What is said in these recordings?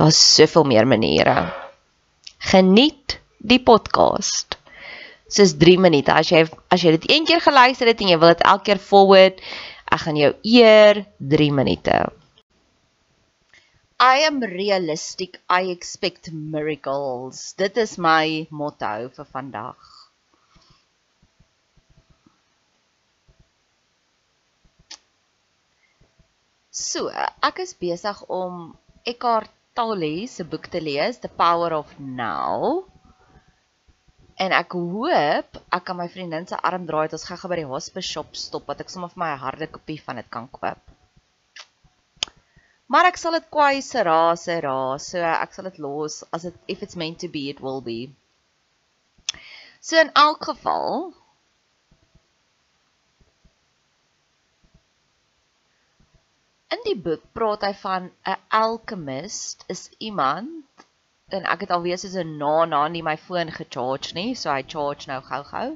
Daar's soveel meer maniere. Geniet die podcast. Dis 3 minute. As jy as jy dit een keer geluister het en jy wil dit elke keer forward, ek gaan jou eer 3 minute. I am realistic. I expect miracles. Dit is my motto vir vandag. So, ek is besig om Eckhart Tolle se boek te lees, The Power of Now. En ek hoop ek kan my vriendin se arm draai dat ons gou-gou by die hospice shop stop wat ek sommer vir my 'n harde kopie van dit kan koop. Maar ek sal dit kwai se rase raas, so ek sal dit los as dit if it's meant to be it will be. So in elk geval, In die boek praat hy van 'n alchemist is iemand en ek het alweer soos 'n na-na nie my foon gecharge nie, so hy charge nou gou-gou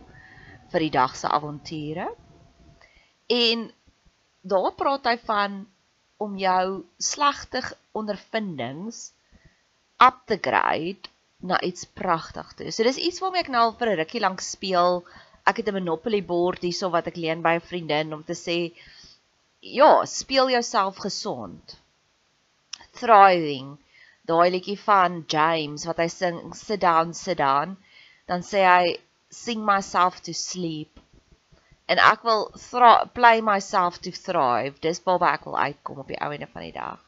vir die dag se avonture. En daar praat hy van om jou slegte ondervindings up te grade na iets pragtig toe. So dis iets waarmee ek nou al vir 'n rukkie lank speel. Ek het 'n Monopoly bord hierso wat ek leen by 'n vriendin om te sê ja, speel jouself gesond. Thriving. Daai liedjie van James wat hy sing sit down sit down, dan sê hy sing myself to sleep. En ek wil play myself to thrive. Dis waarby ek wil uitkom op die ou ene van die dag.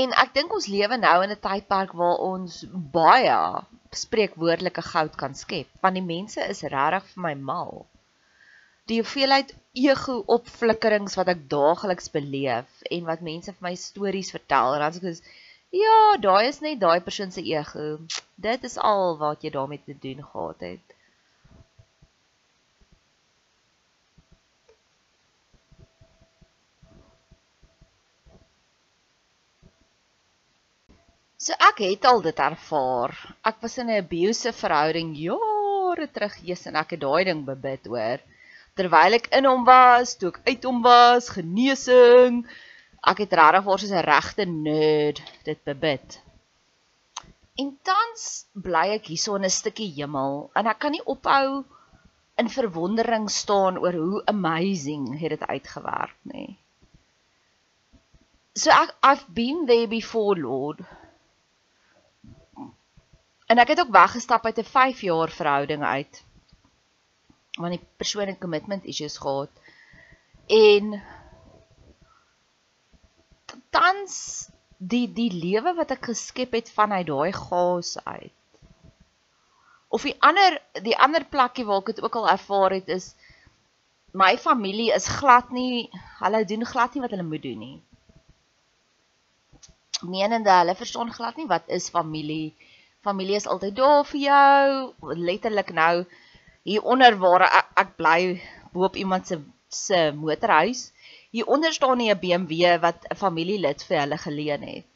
En ek dink ons lewe nou in 'n tydperk waar ons baie spreekwoordelike goud kan skep, want die mense is regtig vir my mal die hoeveelheid ego opflikkerings wat ek daagliks beleef en wat mense vir my stories vertel en dan sê ek soos ja, daai is net daai persoon se ego. Dit is al wat jy daarmee te doen gehad het. So ek het al dit ervaar. Ek was in 'n abusive verhouding jare terug, Jesus, en ek het daai ding bebid hoor. Terwyl ek in hom was, toe ek uit hom was, genesing. Ek het regtig waar soos 'n regte nerd dit bebid. En tans bly ek hierso in 'n stukkie hemel en ek kan nie ophou in verwondering staan oor hoe amazing het dit uitgewerk nê. So ek I've been there before Lord. En ek het ook weggestap uit 'n 5 jaar verhouding uit. Want die persoon het commitment issues gehad. En tans die die lewe wat ek geskep het vanuit daai gaas uit. Of die ander die ander plekkie waar ek dit ook al ervaar het is my familie is glad nie hulle doen glad nie wat hulle moet doen nie. Menende hulle verstaan glad nie wat is familie. Familie is altyd daar vir jou, letterlik nou hier onder waar ek, ek bly bo op iemand se se motorhuis. Hier onder staan nie 'n BMW wat 'n familielid vir hulle geleen het.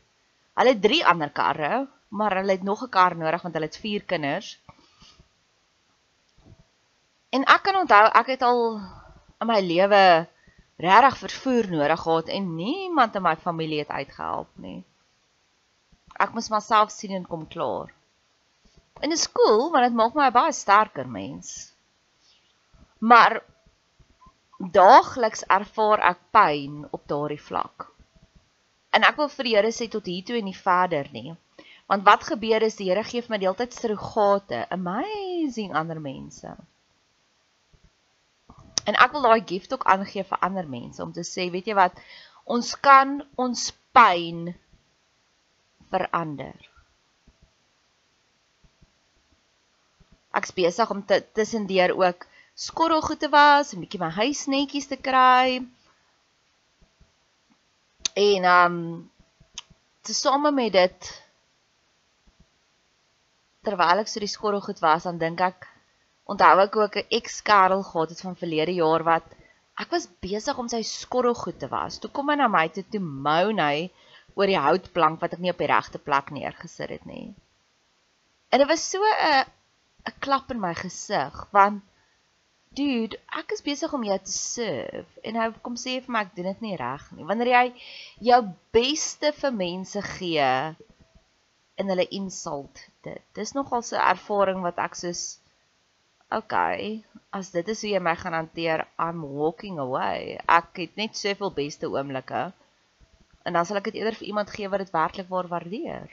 Hulle het 3 ander karre, maar hulle het nog 'n kar nodig want hulle het 4 kinders. En ek kan onthou ek het al in my lewe regtig vervoer nodig gehad en niemand in my familie het uitgehelp nie. Ek moes myself sien en kom klaar. Dit is cool want dit maak my 'n baie sterker mens. Maar daagliks ervaar ek pyn op daardie vlak. En ek wil vir die Here sê tot hier toe en nie verder nie. Want wat gebeur is die Here gee vir my deeltyd surrogate, amazing ander mense. En ek wil daai gift ook aangee vir ander mense om te sê, weet jy wat, ons kan ons pyn verander. Ek's besig om tussendeur ook skorrelgoed te was, 'n bietjie my huis netjies te kry. En um tesame met dit terwyl ek so die skorrelgoed was, dan dink ek onthou ek ook 'n ex-kerel gehad het van verlede jaar wat ek was besig om sy skorrelgoed te was. Toe kom hy na my toe toe moan hy oor die houtplank wat ek nie op die regte plek neergesit het nie. En dit was so 'n 'n klap in my gesig want dude, ek is besig om jou te serve en hy kom sê vir my ek doen dit nie reg nie. Wanneer jy jou beste vir mense gee en hulle insult dit. Dis nogal 'n ervaring wat ek soos okay, as dit is hoe jy my gaan hanteer, I'm walking away. Ek het net soveel beste oomblikke. En dan sal ek dit eerder vir iemand gee wat dit werklik waar waardeer.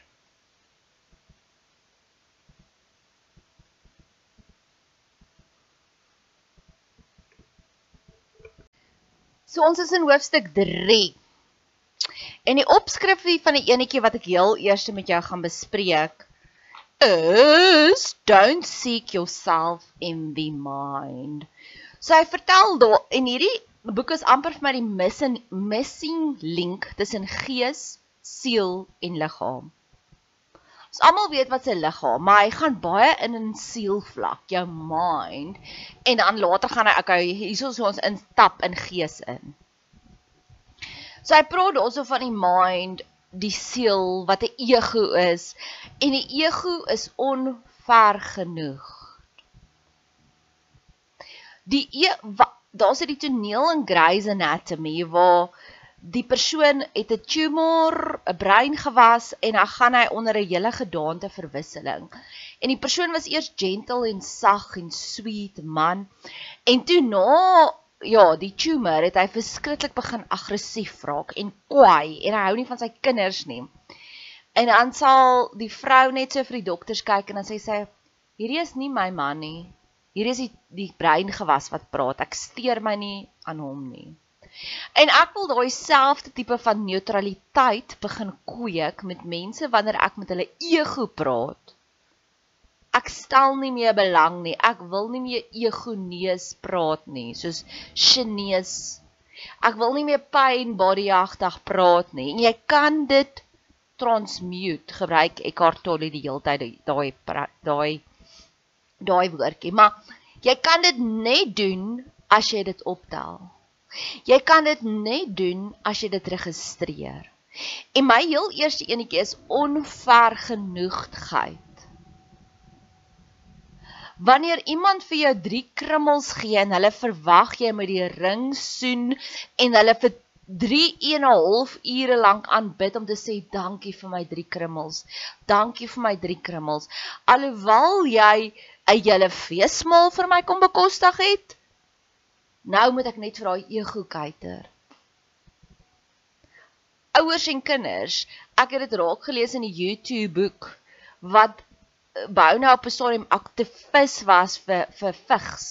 So ons is in hoofstuk 3. En die opskrifie van die enetjie wat ek heel eers met jou gaan bespreek is don't seek yourself in the mind. So hy vertel daar en hierdie boek is amper vir my die missing missing link tussen gees, siel en liggaam. Ons almal weet wat se liggaam, maar hy gaan baie in 'n sielvlak, jou mind, en dan later gaan hy okay, hierso so ons instap in gees in. So hy praat also van die mind, die siel wat 'n ego is en die ego is onver genoeg. Die e, daar's die toneel in Grey's Anatomy waar die persoon het 'n tumor, 'n brein gewas en dan gaan hy onder 'n hele gedaante verwisseling. En die persoon was eers gentle en sag en sweet man. En toe na ja, die tumor het hy verskriklik begin aggressief raak en kwaai en hy hou nie van sy kinders nie. En dan sal die vrou net so vir die dokters kyk en dan sê sy hierdie is nie my man nie. Hier is die die brein gewas wat praat. Ek steur my nie aan hom nie. En ek wil daai selfde tipe van neutraliteit begin kweek met mense wanneer ek met hulle ego praat. Ek stel nie meer belang nie. Ek wil nie meer egonees praat nie, soos Chinees. Ek wil nie meer pyn bodyagtig praat nie. En jy kan dit transmute gebruik Eckhart Tolle die hele tyd daai daai daai woordjie, maar jy kan dit net doen as jy dit optel. Jy kan dit net doen as jy dit registreer. En my heel eerste enetjie is onvergenoegdheid. Wanneer iemand vir jou 3 krummels gee en hulle verwag jy met die ring soen en hulle vir 3 en 'n half ure lank aanbid om te sê dankie vir my 3 krummels. Dankie vir my 3 krummels. Alhoewel jy 'n hele feesmaal vir my kom bekostig het, nou moet ek net vir daai ego kuiter ouers en kinders. Ek het dit raak gelees in die YouTube boek wat eh, bou nou op 'n stadium aktivis was vir vir vigs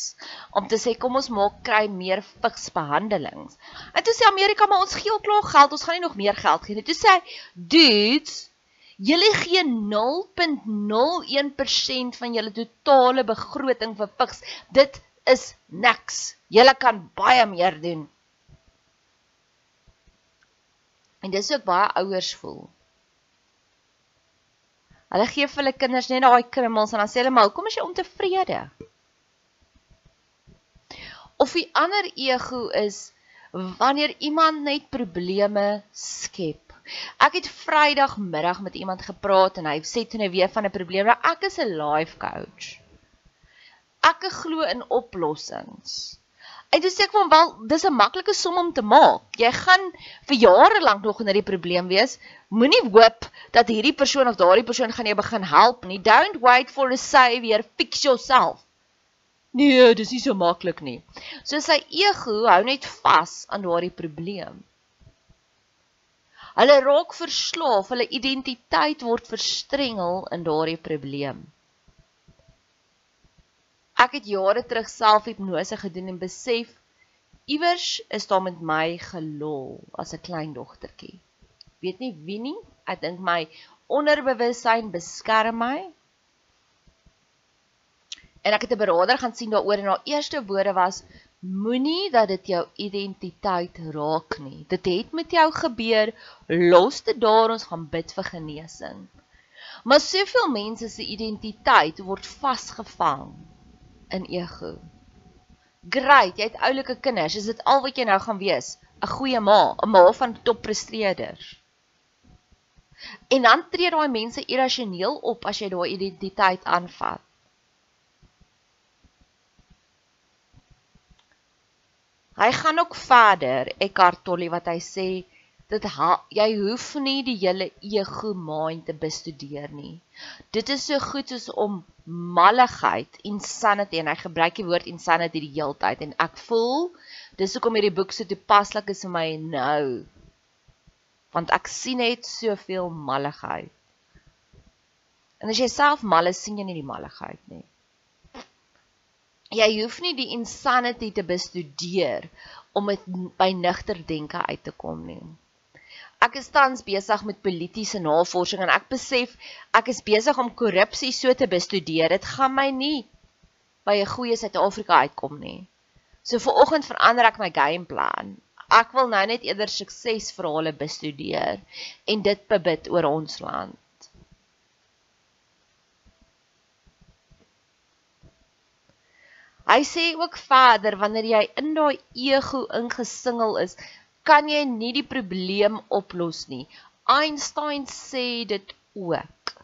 om te sê kom ons maak kry meer vigsbehandelings. En toe sê Amerika maar ons gee al klaar geld, ons gaan nie nog meer geld gee nie. Toe sê hy, "Dudes, julle gee 0.01% van julle totale begroting vir vigs. Dit is niks. Julle kan baie meer doen." En dis ook baie ouers voel. Hulle gee vir hulle kinders net daai krummels en dan sê hulle maar hoekom is jy ontevrede? Of die ander ego is wanneer iemand net probleme skep. Ek het Vrydagmiddag met iemand gepraat en hy sê toe nou weer van 'n probleem. Nou ek is 'n life coach. Ek glo in oplossings. En dis ek van wel dis 'n maklike som om te maak. Jy gaan vir jare lank nog in hierdie probleem wees. Moenie hoop dat hierdie persoon of daardie persoon gaan jou begin help nie. Don't wait for a savior, fix yourself. Nee, dis nie so maklik nie. So sy ego hou net vas aan daardie probleem. Hulle raak verslaaf, hulle identiteit word verstrengel in daardie probleem. Ek het jare terug selfhipnose gedoen en besef iewers is daar met my gelol as 'n klein dogtertjie. Weet nie wie nie, ek dink my onderbewussyn beskerm my. En ek het 'n beraader gaan sien daaroor en haar eerste woorde was moenie dat dit jou identiteit raak nie. Dit het met jou gebeur, los dit daar, ons gaan bid vir genesing. Maar soveel mense se identiteit word vasgevang in ego. Great, jy het oulike kinders. Is dit al wat jy nou gaan wees? 'n Goeie ma, 'n ma van toppresteerders. En dan tree daai mense irrasioneel op as jy daai identiteit aanvat. Hy gaan ook verder, Eckhart Tolle wat hy sê ha, jy hoef nie die hele ego mind te bestudeer nie. Dit is so goed soos om malligheid, insanity en hy gebruik die woord insanity die hele tyd en ek voel dis hoekom hierdie boek so toepaslik is vir my nou. Want ek sien net soveel malligheid. En as jy self mal is, sien jy nie die malligheid nie. Jy hoef nie die insanity te bestudeer om dit by nugter denke uit te kom nie ek is tans besig met politieke navorsing en ek besef ek is besig om korrupsie so te bestudeer. Dit gaan my nie by 'n goeie Suid-Afrika uitkom nie. So vir oggend verander ek my gameplan. Ek wil nou net eerder suksesverhale bestudeer en dit bebid oor ons land. Hy sê ook verder wanneer jy in daai ego ingesingel is, kan jy nie die probleem oplos nie. Einstein sê dit ook.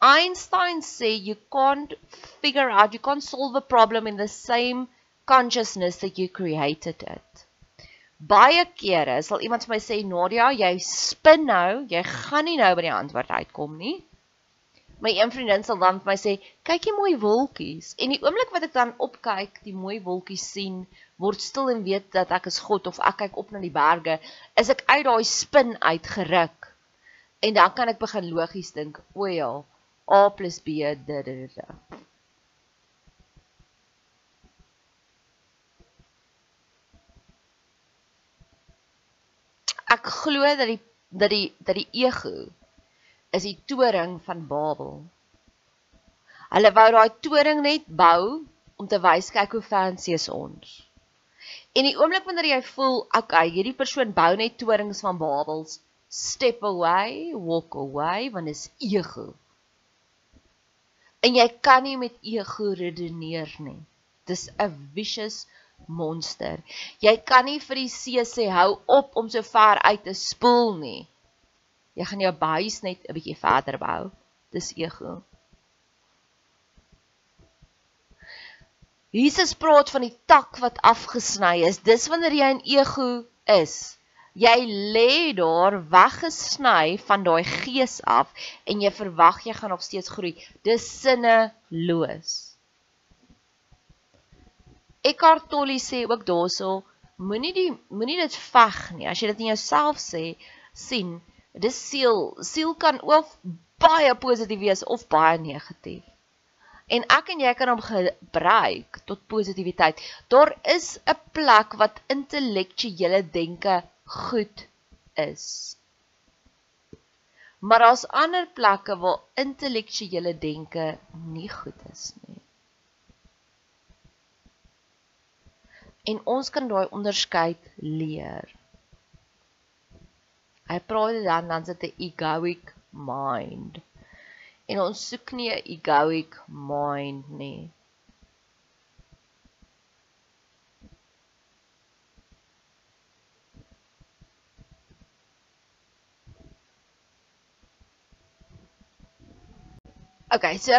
Einstein sê you can't figure out you can't solve a problem in the same consciousness that you created it. Baie kere sal iemand vir my sê Nadia, jy spin nou, jy gaan nie nou by die antwoord uitkom nie. My een vriendin sal dan vir my sê, "Kyk jy mooi wolkies." En die oomblik wat ek dan opkyk, die mooi wolkies sien, word stil en weet dat ek is God of ek kyk op na die berge, is ek uit daai spin uitgeruk. En dan kan ek begin logies dink, o ja, A + B d d d. Ek glo dat die dat die dat die ego is die toring van Babel. Hulle wou daai toring net bou om te wys kyk hoe fancy is ons. En die oomblik wanneer jy voel, okay, hierdie persoon bou net torings van Babels, step away, walk away, want is ego. En jy kan nie met ego redeneer nie. Dis 'n vicious monster. Jy kan nie vir die see sê hou op om so ver uit te spoel nie. Jy gaan jou buis net 'n bietjie verder bou. Dis ego. Jesus praat van die tak wat afgesny is. Dis wanneer jy in ego is. Jy lê daar weggesny van daai gees af en jy verwag jy gaan nog steeds groei. Dis sinneloos. Eckhart Tolle sê ook daarso, moenie die moenie dit veg nie. As jy dit in jouself sê, sien, dis siel. Siel kan of baie positief wees of baie negatief en ek en jy kan hom gebruik tot positiwiteit. Daar is 'n plek wat intellektuele denke goed is. Maar daar's ander plekke waar intellektuele denke nie goed is nie. En ons kan daai onderskeid leer. Hy praat dan dan sit 'n egoic mind en ons soek nie 'n egoic mind nie. Okay, so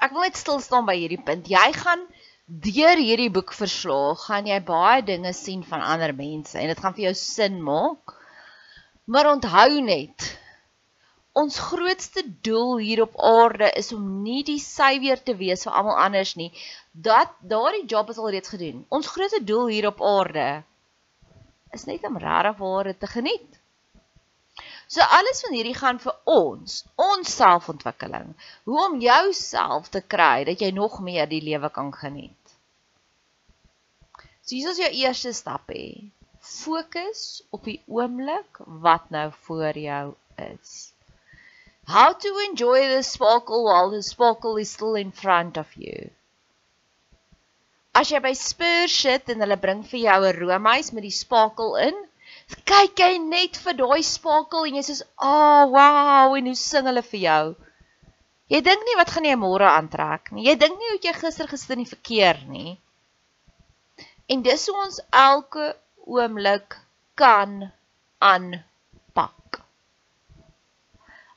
ek wil net stil staan by hierdie punt. Jy gaan deur hierdie boek verslaag, gaan jy baie dinge sien van ander mense en dit gaan vir jou sin maak. Maar onthou net, ons grootste doel hier op aarde is om nie die suiwer te wees vir almal anders nie. Dat daardie job is al reeds gedoen. Ons grootste doel hier op aarde is net om regtig ware te geniet. So alles van hierdie gaan vir ons, ons selfontwikkeling. Hoe om jouself te kry dat jy nog meer die lewe kan geniet. So hier is jou eerste stap hê. Fokus op die oomblik wat nou voor jou is. How to enjoy the sparkle while the sparkle is still in front of you. As jy by Spur sit en hulle bring vir jou 'n roomys met die sparkle in, kyk jy net vir daai sparkle en jy sê, "Ag, oh, wow!" en hoe sing hulle vir jou. Jy dink nie wat gaan jy môre aantrek nie. Jy dink nie hoe jy gister gesit in die verkeer nie. En dis hoe ons elke oomblik kan aanpak.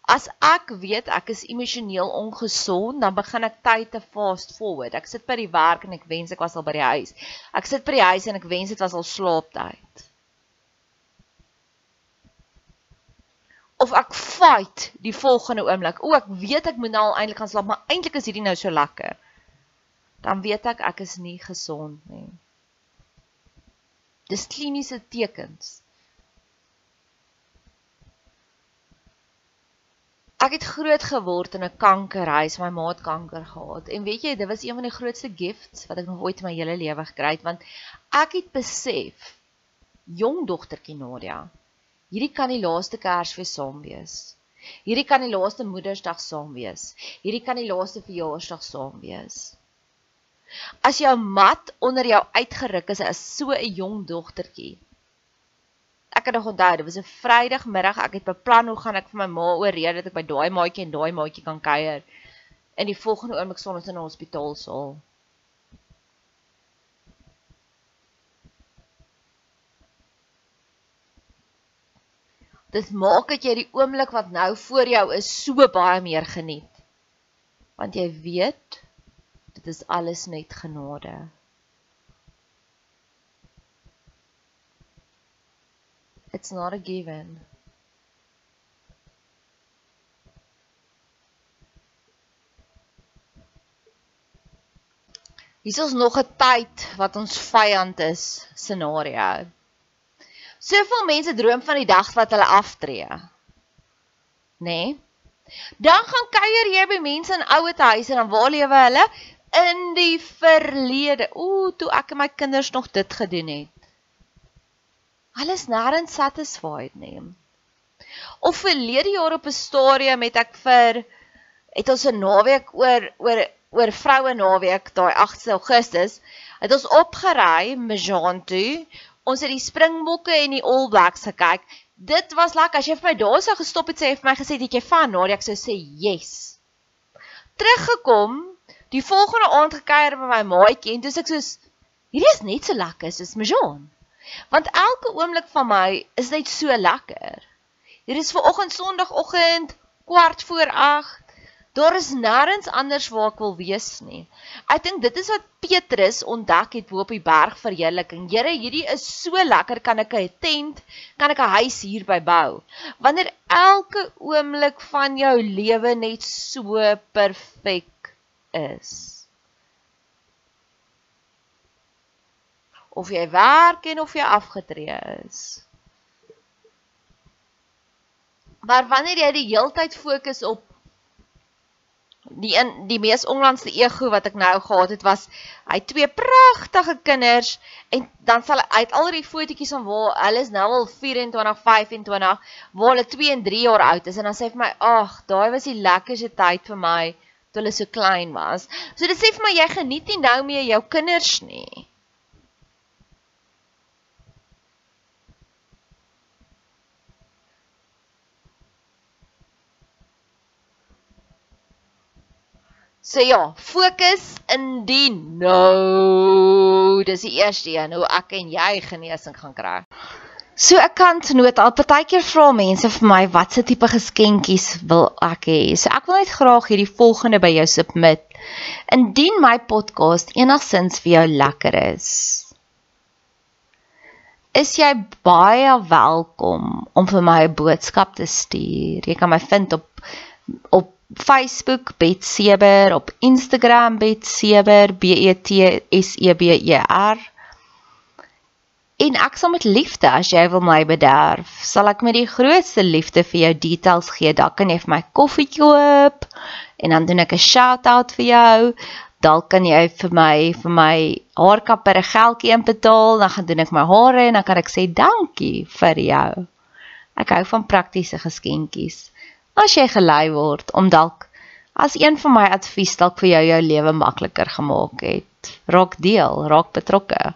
As ek weet ek is emosioneel ongesond, dan begin ek tyd te fast forward. Ek sit by die werk en ek wens ek was al by die huis. Ek sit by die huis en ek wens dit was al slaaptyd. Of ek fight die volgende oomblik. O, ek weet ek moet nou al eintlik gaan slaap, maar eintlik is hierdie nou so lekker. Dan weet ek ek is nie gesond nie. Dis kliniese tekens. Ek het groot geword in 'n kankerhuis, my ma het kanker gehad. En weet jy, dit was een van die grootste gifts wat ek nog ooit in my hele lewe gekry het, want ek het besef, jong dogtertjie Nadia, hierdie kan die laaste Kersfees saam wees. Hierdie kan die laaste Moedersdag saam wees. Hierdie kan die laaste verjaarsdag saam wees. As jou mat onder jou uitgeruk is as so 'n jong dogtertjie, ek kan nog onthou, dit was 'n Vrydagmiddag. Ek het beplan hoe gaan ek vir my ma oorreed dat ek by daai maatjie en daai maatjie kan kuier. En die volgende oomblik staan ons in 'n hospitaalsaal. Dit maak dat jy die oomblik wat nou voor jou is so baie meer geniet. Want jy weet dit is alles net genade. It's not a given. Hier is nog 'n tyd wat ons vyand is scenario. Soveel mense droom van die dag wat hulle aftree. Nê? Nee? Dan gaan kuier jy by mense in ouete huise en dan waar lewe hulle in die verlede. Ooh, toe ek en my kinders nog dit gedoen het. Hulle is nêrens satisfied nie. Of verlede jaar op 'n stadium het ek vir het ons 'n naweek oor oor oor vroue naweek daai 8 Augustus het ons opgery Mjaan toe. Ons het die Springbokke en die All Blacks gekyk. Dit was lekker. As jy vir my daar sou gestop het sê vir my gesê het jy van Nadia ek sou sê yes. Teruggekom, die volgende aand gekuier by my maatjie en toe sê ek soos hierdie is net so lekker soos Mjaan. Want elke oomblik van my is net so lekker. Hier is ver oggend Sondagoggend kwart voor 8. Daar is nêrens anders waar ek wil wees nie. Ek dink dit is wat Petrus ontdek het bo op die berg verheerliking. Here, hierdie is so lekker, kan ek 'n tent, kan ek 'n huis hierby bou. Wanneer elke oomblik van jou lewe net so perfek is. Of jy werk en of jy afgetree is. Maar wanneer jy die heeltyd fokus op die in die mees onlangse ego wat ek nou gehad het was hy twee pragtige kinders en dan sal hy uit al die fotootjies van waar hulle is nou al 24, 25 waar hulle 2 en 3 jaar oud is en dan sê hy vir my ag daai was die lekkerste tyd vir my toe hulle so klein was. So dit sê vir my jy geniet nie nou meer jou kinders nie. So ja, fokus in die nou. Dis die eerste een hoe ek en jy genesing gaan kry. So ek kan noot al partykeer vra mense vir my watse tipe geskenkies wil ek hê. So ek wil net graag hierdie volgende by jou submit. Indien my podcast enigsins vir jou lekker is. Is jy baie welkom om vir my 'n boodskap te stuur. Jy kan my vind op op Facebook Bet Seber, op Instagram Bet Seber, B E T S E B E R. En ek sal met liefde as jy wil my bederf, sal ek met die grootste liefde vir jou details gee. Dalk kan jy vir my koffie koop en dan doen ek 'n shout-out vir jou. Dalk kan jy vir my vir my haarkapper 'n geldjie inbetaal, dan gaan doen ek my hare en dan kan ek sê dankie vir jou. Ek hou van praktiese geskenkies as jy gelei word om dalk as een van my advies dalk vir jou jou lewe makliker gemaak het. Raak deel, raak betrokke.